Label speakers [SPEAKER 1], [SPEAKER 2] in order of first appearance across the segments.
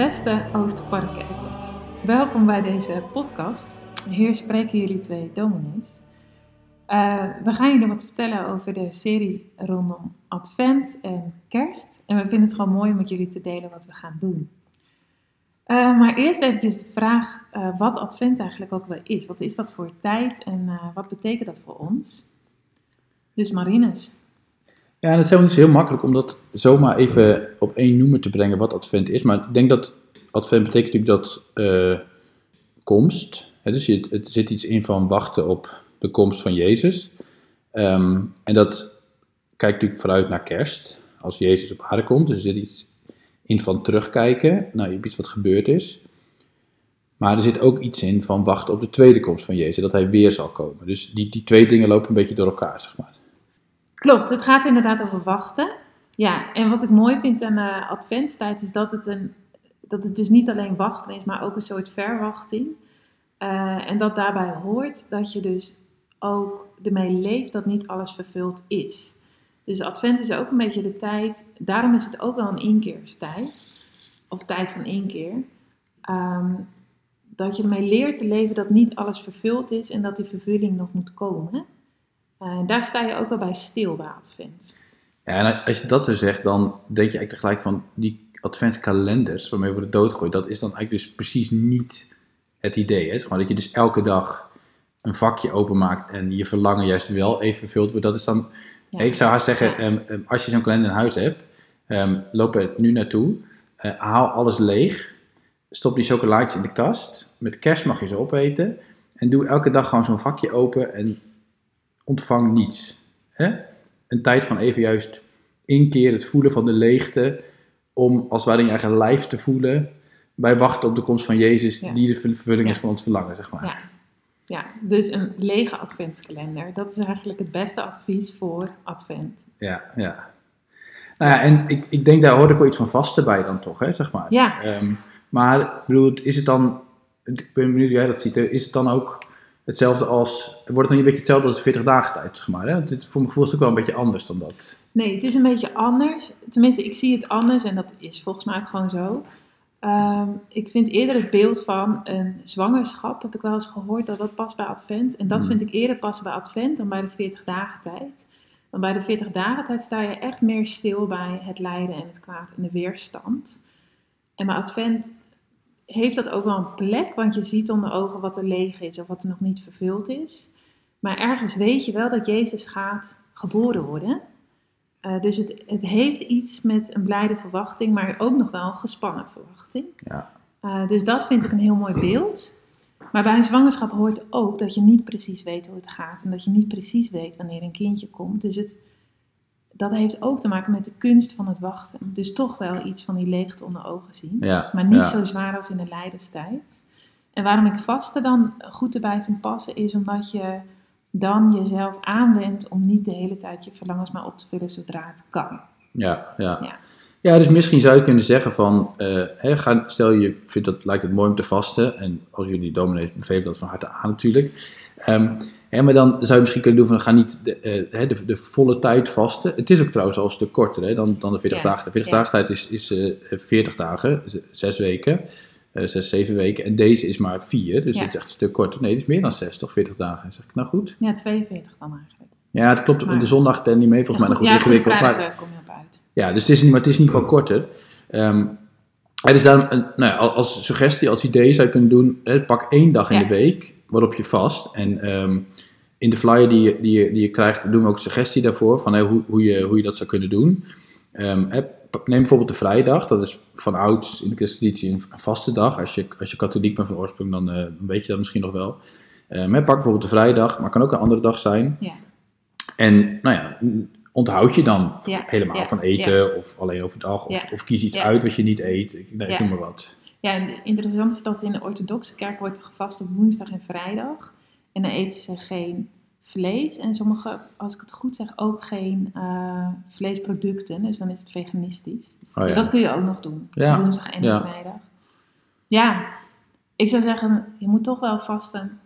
[SPEAKER 1] Beste Oosterparkkerkers, welkom bij deze podcast. Hier spreken jullie twee dominees. Uh, we gaan jullie wat vertellen over de serie rondom Advent en Kerst. En we vinden het gewoon mooi om met jullie te delen wat we gaan doen. Uh, maar eerst even de vraag uh, wat Advent eigenlijk ook wel is. Wat is dat voor tijd en wat betekent dat voor ons? Dus Marines.
[SPEAKER 2] Ja, en het is niet heel makkelijk om dat zomaar even op één noemer te brengen wat Advent is. Maar ik denk dat Advent betekent natuurlijk dat komst. Hè, dus je, het zit iets in van wachten op de komst van Jezus. Um, en dat kijkt natuurlijk vooruit naar kerst, als Jezus op aarde komt. Dus er zit iets in van terugkijken naar iets wat gebeurd is. Maar er zit ook iets in van wachten op de tweede komst van Jezus, dat hij weer zal komen. Dus die, die twee dingen lopen een beetje door elkaar, zeg maar.
[SPEAKER 1] Klopt, het gaat inderdaad over wachten. Ja, en wat ik mooi vind aan de adventstijd is dat het, een, dat het dus niet alleen wachten is, maar ook een soort verwachting. Uh, en dat daarbij hoort dat je dus ook ermee leeft dat niet alles vervuld is. Dus advent is ook een beetje de tijd, daarom is het ook wel een inkeerstijd, of tijd van inkeer. Um, dat je ermee leert te leven dat niet alles vervuld is en dat die vervulling nog moet komen. Uh, daar sta je ook wel bij stil bij advent.
[SPEAKER 2] Ja, en als je dat zo zegt, dan denk je eigenlijk tegelijk van die adventskalenders waarmee we worden doodgegooid, dat is dan eigenlijk dus precies niet het idee. Hè? Zeg maar, dat je dus elke dag een vakje openmaakt en je verlangen juist wel even vervuld wordt, dat is dan. Ik zou haar zeggen, um, als je zo'n kalender in huis hebt, um, loop er nu naartoe, uh, haal alles leeg, stop die chocolaatjes in de kast, met kerst mag je ze opeten en doe elke dag gewoon zo'n vakje open en ontvang niets. Hè? Een tijd van even juist inkeer het voelen van de leegte, om als het ware in je eigen lijf te voelen, bij wachten op de komst van Jezus, die de vervulling is van ons verlangen, zeg maar.
[SPEAKER 1] Ja. Ja, dus een lege adventskalender. Dat is eigenlijk het beste advies voor advent.
[SPEAKER 2] Ja, ja. Nou ja, en ik, ik denk daar hoort ook wel iets van vasten bij dan toch, hè, zeg maar.
[SPEAKER 1] Ja.
[SPEAKER 2] Um, maar, bedoel, is het dan, ik ben benieuwd hoe jij dat ziet, is het dan ook hetzelfde als, wordt het dan niet een beetje hetzelfde als de 40 dagen tijd, zeg maar, hè? Dit, voor mijn gevoel is het ook wel een beetje anders dan dat.
[SPEAKER 1] Nee, het is een beetje anders. Tenminste, ik zie het anders en dat is volgens mij ook gewoon zo. Um, ik vind eerder het beeld van een zwangerschap, heb ik wel eens gehoord, dat dat past bij Advent. En dat hmm. vind ik eerder passen bij Advent dan bij de 40 dagen tijd. Want bij de 40 dagen tijd sta je echt meer stil bij het lijden en het kwaad en de weerstand. En bij Advent heeft dat ook wel een plek, want je ziet onder ogen wat er leeg is of wat er nog niet vervuld is. Maar ergens weet je wel dat Jezus gaat geboren worden. Uh, dus het, het heeft iets met een blijde verwachting, maar ook nog wel een gespannen verwachting.
[SPEAKER 2] Ja.
[SPEAKER 1] Uh, dus dat vind ik een heel mooi beeld. Maar bij een zwangerschap hoort ook dat je niet precies weet hoe het gaat en dat je niet precies weet wanneer een kindje komt. Dus het, dat heeft ook te maken met de kunst van het wachten. Dus toch wel iets van die leegte onder ogen zien.
[SPEAKER 2] Ja,
[SPEAKER 1] maar niet
[SPEAKER 2] ja.
[SPEAKER 1] zo zwaar als in de lijdenstijd. En waarom ik vasten dan goed erbij vind passen, is omdat je dan jezelf aanwendt om niet de hele tijd je verlangens maar op te vullen zodra het kan.
[SPEAKER 2] Ja, ja. ja. ja dus misschien zou je kunnen zeggen van, uh, hè, ga, stel je vindt dat, lijkt het mooi om te vasten, en als jullie dominees bevelen dat van harte aan natuurlijk. Um, maar dan zou je misschien kunnen doen van, ga niet de, uh, de, de, volle tijd vasten. Het is ook trouwens al een stuk korter hè, dan, dan de 40 ja, dagen. De 40 ja. dagen tijd is, is uh, 40 dagen, 6 weken. Uh, zes, zeven weken. En deze is maar vier, dus ja. het is echt een stuk korter. Nee, het is meer dan 60, 40 dagen. Zeg ik nou goed?
[SPEAKER 1] Ja, 42 dan eigenlijk.
[SPEAKER 2] Ja, het klopt. Maar, de zondag tel niet mee, volgens
[SPEAKER 1] ja,
[SPEAKER 2] mij nog goed
[SPEAKER 1] ja, ingewikkeld. Maar, kom je op uit.
[SPEAKER 2] Ja, dus het is, niet, maar het is in ieder geval korter. Um, er is daarom, een, nou ja, als suggestie, als idee zou je kunnen doen, hè, pak één dag in ja. de week waarop je vast. En um, in de flyer die je, die, je, die je krijgt, doen we ook een suggestie daarvoor, van hoe, hoe, je, hoe je dat zou kunnen doen. Um, hè, neem bijvoorbeeld de vrijdag, dat is van ouds in de christenditie een vaste dag. Als je, als je katholiek bent van oorsprong, dan uh, weet je dat misschien nog wel. Maar pak bijvoorbeeld de vrijdag, maar kan ook een andere dag zijn.
[SPEAKER 1] Ja.
[SPEAKER 2] En nou ja, onthoud je dan
[SPEAKER 1] ja.
[SPEAKER 2] helemaal
[SPEAKER 1] ja.
[SPEAKER 2] van eten of alleen overdag. Of, of kies iets uit wat je niet eet. Ik, nee, noem maar wat.
[SPEAKER 1] Ja, en interessant is dat in de orthodoxe kerk wordt gevast op woensdag en vrijdag. En dan eten ze geen vlees en sommige, als ik het goed zeg, ook geen uh, vleesproducten. Dus dan is het veganistisch.
[SPEAKER 2] Oh, ja.
[SPEAKER 1] Dus dat kun je ook nog doen.
[SPEAKER 2] Ja.
[SPEAKER 1] Woensdag en
[SPEAKER 2] Ja.
[SPEAKER 1] vrijdag. Ja, ik zou zeggen, je moet toch wel vasten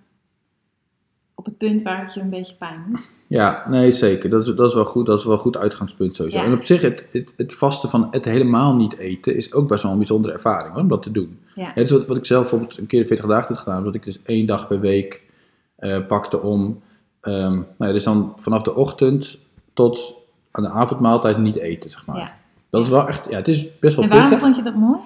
[SPEAKER 1] op het punt waar het je een beetje pijn doet.
[SPEAKER 2] Ja, nee, zeker. Dat is, dat is wel goed. Dat is wel een goed uitgangspunt sowieso.
[SPEAKER 1] Ja.
[SPEAKER 2] En op zich, het, het, het vasten van het helemaal niet eten is ook best wel een bijzondere ervaring hoor, om dat te doen.
[SPEAKER 1] Ja,
[SPEAKER 2] Ja, dus wat, wat ik zelf bijvoorbeeld een keer de 40 dagen heb gedaan, dat ik dus één dag per week eh, pakte om, ehm, nou ja, dus dan vanaf de ochtend tot aan de avondmaaltijd niet eten, zeg maar.
[SPEAKER 1] Ja.
[SPEAKER 2] Dat is wel echt, ja, het is best wel
[SPEAKER 1] en waarom
[SPEAKER 2] pittig.
[SPEAKER 1] vond je dat mooi?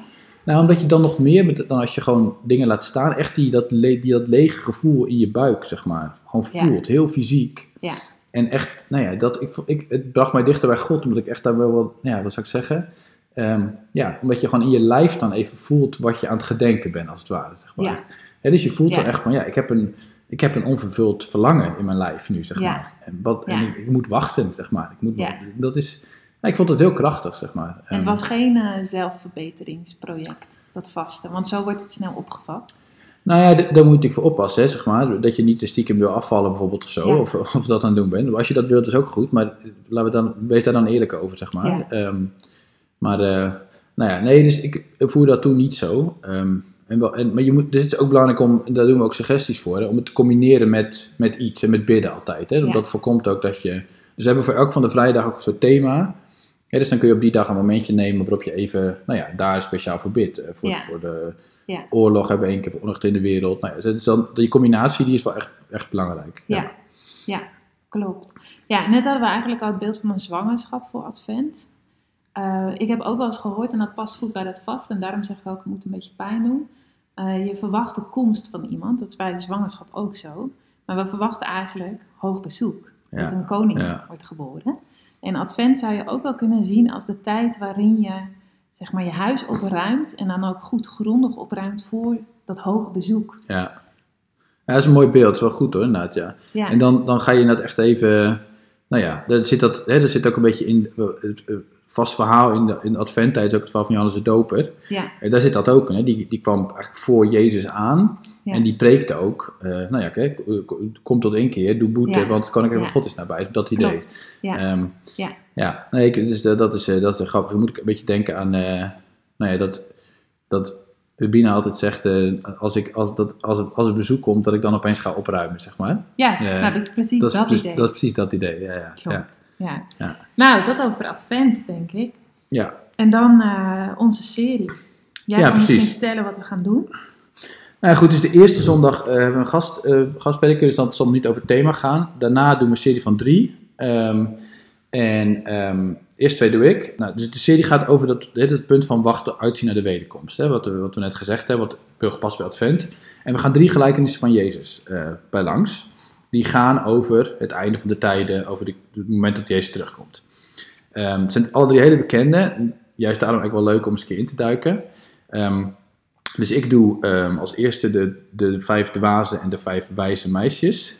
[SPEAKER 2] Nou, omdat je dan nog meer, met, dan als je gewoon dingen laat staan, echt die, dat, le- die, dat lege gevoel in je buik, zeg maar, gewoon
[SPEAKER 1] Ja.
[SPEAKER 2] voelt, heel fysiek.
[SPEAKER 1] Ja,
[SPEAKER 2] En echt, nou ja, dat, ik, ik, het bracht mij dichter bij God, omdat ik echt daar wel wat, ja, wat zou ik zeggen? Ehm, ja, omdat je gewoon in je lijf dan even voelt wat je aan het gedenken bent, als het ware, zeg maar.
[SPEAKER 1] Ja.
[SPEAKER 2] Hè, dus je voelt dan
[SPEAKER 1] Ja.
[SPEAKER 2] echt van, ja, ik heb een, ik heb een onvervuld verlangen in mijn lijf nu, zeg
[SPEAKER 1] Ja.
[SPEAKER 2] maar. En, wat, en ik, ik moet wachten, zeg maar. Ik moet. Dat is, ik vond het heel krachtig, zeg maar.
[SPEAKER 1] en het was geen eh, zelfverbeteringsproject, dat vasten, want zo wordt het snel opgevat.
[SPEAKER 2] Nou ja, daar moet je natuurlijk voor oppassen, hè, zeg maar. Dat je niet de stiekem wil afvallen bijvoorbeeld of zo,
[SPEAKER 1] Ja.
[SPEAKER 2] of, of dat aan het doen bent. Als je dat wilt, is ook goed, maar laten we dan, wees daar dan eerlijk over, zeg maar.
[SPEAKER 1] Ja.
[SPEAKER 2] Ehm, maar, eh, nou ja, nee, dus ik voer dat toen niet zo. Ehm, en en, maar je moet, dit is ook belangrijk om, daar doen we ook suggesties voor, hè, om het te combineren met, met iets en met bidden altijd. Hè, want
[SPEAKER 1] Ja.
[SPEAKER 2] dat voorkomt ook dat je, dus we hebben voor elk van de vrijdag ook een soort thema. Ja, dus dan kun je op die dag een momentje nemen waarop je even, nou ja, daar speciaal voor bidt. eh, Voor,
[SPEAKER 1] Ja.
[SPEAKER 2] voor de
[SPEAKER 1] Ja.
[SPEAKER 2] oorlog hebben we één keer voor onrecht in de wereld. Nou ja, dus dan, die combinatie die is wel echt, echt belangrijk.
[SPEAKER 1] Ja. ja, klopt. Ja, net hadden we eigenlijk al het beeld van een zwangerschap voor Advent. Eh, ik heb ook wel eens gehoord, en dat past goed bij dat vast, en daarom zeg ik ook, het moet een beetje pijn doen. Eh, je verwacht de komst van iemand, dat is bij de zwangerschap ook zo. Maar we verwachten eigenlijk hoog bezoek,
[SPEAKER 2] Ja.
[SPEAKER 1] dat een koning
[SPEAKER 2] Ja.
[SPEAKER 1] wordt geboren. En Advent zou je ook wel kunnen zien als de tijd waarin je zeg maar, je huis opruimt en dan ook goed grondig opruimt voor dat hoge bezoek.
[SPEAKER 2] Ja. ja, dat is een mooi beeld. Dat is wel goed hoor, inderdaad, ja.
[SPEAKER 1] Ja,
[SPEAKER 2] En dan, dan ga je inderdaad echt even... Nou ja, daar zit, dat, hè, daar zit ook een beetje in... vast verhaal in de, in de adventtijd is ook het verhaal van Johannes de Doper.
[SPEAKER 1] ja,
[SPEAKER 2] En daar zit dat ook in. Hè. Die, die kwam eigenlijk voor Jezus aan.
[SPEAKER 1] Ja.
[SPEAKER 2] En die preekte ook... eh, nou ja, kijk, eh, kom tot inkeer, doe boete,
[SPEAKER 1] Ja.
[SPEAKER 2] want het koninkrijk van
[SPEAKER 1] Ja.
[SPEAKER 2] God is nabij. Dat idee.
[SPEAKER 1] klopt. Ja,
[SPEAKER 2] Ehm,
[SPEAKER 1] ja,
[SPEAKER 2] Ja, nee, ik, dus, eh, dat, is, dat is grappig. Je moet een beetje denken aan, nou ja, dat, dat Rubina altijd zegt, als, ik, als, dat, als, het, als het bezoek komt, dat ik dan opeens ga opruimen, zeg maar.
[SPEAKER 1] ja, nou dat is precies
[SPEAKER 2] Dat
[SPEAKER 1] dat,
[SPEAKER 2] is, precies-
[SPEAKER 1] idee.
[SPEAKER 2] dat is precies dat idee, ja. ja,
[SPEAKER 1] Klopt.
[SPEAKER 2] Ja.
[SPEAKER 1] Nou, dat over Advent, denk ik.
[SPEAKER 2] ja.
[SPEAKER 1] En dan eh, onze serie. Jij
[SPEAKER 2] Ja,
[SPEAKER 1] kan misschien
[SPEAKER 2] precies.
[SPEAKER 1] vertellen wat we gaan doen.
[SPEAKER 2] Nou ja, goed, dus de eerste zondag eh, hebben we een gast, eh gastprediker, dus dat zal niet over het thema gaan. Daarna doen we een serie van drie. Ehm, en ehm, eerst twee doe ik. Nou, dus de serie gaat over dat, dat punt van wachten, uitzien naar de wederkomst. Hè, wat, we, wat we net gezegd hebben, wat heel gepast bij Advent. En we gaan drie gelijkenissen van Jezus bij langs. Die gaan over het einde van de tijden, over de, het moment dat Jezus terugkomt. Ehm, het zijn alle drie hele bekende. Juist daarom ook wel leuk om eens een keer in te duiken. Ehm, dus ik doe ehm, als eerste de, de vijf dwazen en de vijf wijze meisjes.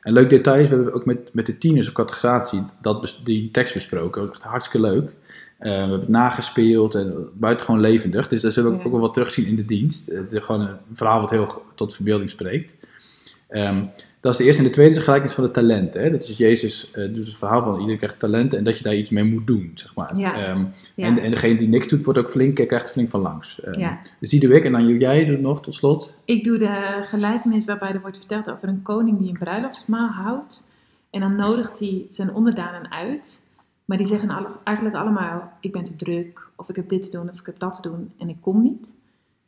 [SPEAKER 2] En leuk detail is, we hebben ook met, met de tieners op catechisatie dat, die tekst besproken. Dat was echt hartstikke leuk. We hebben het nagespeeld en buitengewoon levendig. Dus daar zullen we ook,
[SPEAKER 1] Ja.
[SPEAKER 2] ook wel wat terugzien in de dienst. Het is gewoon een verhaal wat heel tot verbeelding spreekt. Ehm, dat is de eerste. En de tweede is de gelijkenis van de talenten. Hè? Dat is Jezus, eh dus het verhaal van iedereen krijgt talenten en dat je daar iets mee moet doen, zeg maar.
[SPEAKER 1] Ja.
[SPEAKER 2] Ehm,
[SPEAKER 1] Ja.
[SPEAKER 2] en, en degene die niks doet, wordt ook flink, krijgt er flink van langs.
[SPEAKER 1] Ja.
[SPEAKER 2] Dus die doe ik en dan doe jij doet nog tot slot.
[SPEAKER 1] Ik doe de gelijkenis waarbij er wordt verteld over een koning die een bruiloftsmaal houdt. En dan nodigt hij zijn onderdanen uit. Maar die zeggen alle- eigenlijk allemaal, ik ben te druk, of ik heb dit te doen, of ik heb dat te doen, en ik kom niet.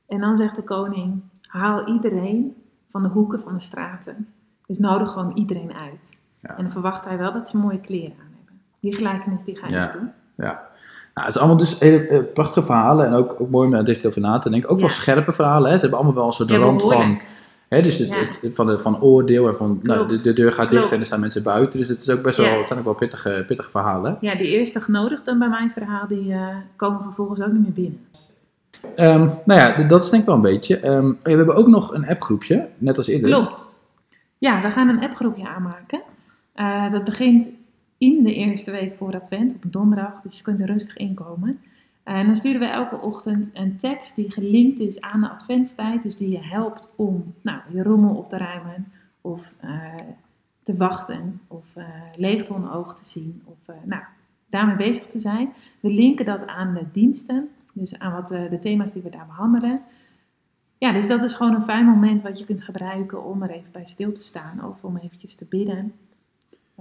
[SPEAKER 1] En dan zegt de koning, haal iedereen van de hoeken van de straten. Dus nodig gewoon iedereen uit.
[SPEAKER 2] Ja.
[SPEAKER 1] En dan verwacht hij wel dat ze mooie kleren aan hebben. Die gelijkenis die ga
[SPEAKER 2] Ja.
[SPEAKER 1] ik doen.
[SPEAKER 2] Ja. Nou, het is allemaal dus hele eh, prachtige verhalen en ook, ook mooi om dicht over na te denken. Ook wel
[SPEAKER 1] Ja.
[SPEAKER 2] scherpe verhalen. Hè. Ze hebben allemaal wel een soort
[SPEAKER 1] Ja,
[SPEAKER 2] rand van, hè, dus het,
[SPEAKER 1] Ja.
[SPEAKER 2] het- van, de, van oordeel en van nou, de, deur gaat dicht en er staan mensen buiten. Dus het, is ook best wel,
[SPEAKER 1] Ja.
[SPEAKER 2] het zijn ook wel pittige, pittige verhalen.
[SPEAKER 1] Ja, die eerste genodigden bij mijn verhaal, die eh, komen vervolgens ook niet meer binnen.
[SPEAKER 2] Ehm, nou ja, dat is denk ik wel een beetje. Ehm, we hebben ook nog een appgroepje, net als eerder.
[SPEAKER 1] Klopt. Ja, we gaan een appgroepje aanmaken. Eh, dat begint in de eerste week voor Advent, op donderdag, dus je kunt er rustig inkomen. Eh, en dan sturen we elke ochtend een tekst die gelinkt is aan de adventstijd, dus die je helpt om nou, je rommel op te ruimen, of eh, te wachten, of eh leegte onder ogen te zien, of nou, daarmee bezig te zijn. We linken dat aan de diensten, dus aan wat, eh, de thema's die we daar behandelen. ja, dus dat is gewoon een fijn moment wat je kunt gebruiken om er even bij stil te staan of om eventjes te bidden.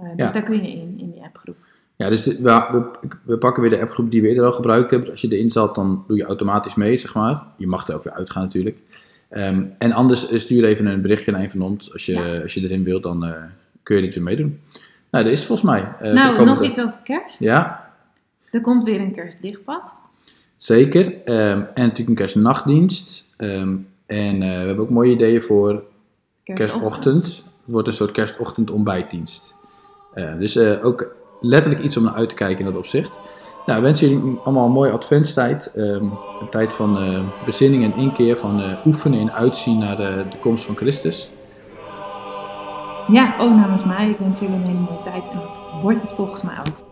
[SPEAKER 1] Uh, dus
[SPEAKER 2] Ja.
[SPEAKER 1] daar kun je in, in die appgroep.
[SPEAKER 2] Ja, dus we, we, we pakken weer de appgroep die we eerder al gebruikt hebben. Als je erin zat, dan doe je automatisch mee, zeg maar. Je mag er ook weer uitgaan natuurlijk. Ehm, en anders eh, stuur even een berichtje naar een van ons. Als je,
[SPEAKER 1] Ja.
[SPEAKER 2] als je erin wilt, dan eh, kun je dit weer meedoen. Nou, dat is volgens mij. eh,
[SPEAKER 1] nou, nog iets over kerst.
[SPEAKER 2] Ja,
[SPEAKER 1] Er komt weer een kerstlichtpad.
[SPEAKER 2] Zeker. Ehm, en natuurlijk een kerstnachtdienst. Ehm, en eh, we hebben ook mooie ideeën voor kerstochtend. Het wordt een soort kerstochtend ontbijtdienst. Eh, dus eh, ook letterlijk iets om naar uit te kijken in dat opzicht. Nou, we wensen jullie allemaal een mooie adventstijd. Ehm, een tijd van eh, bezinning en inkeer, van oefenen en uitzien naar de, de komst van Christus.
[SPEAKER 1] Ja, ook namens mij. Ik wens jullie een hele mooie tijd en wordt het volgens mij ook.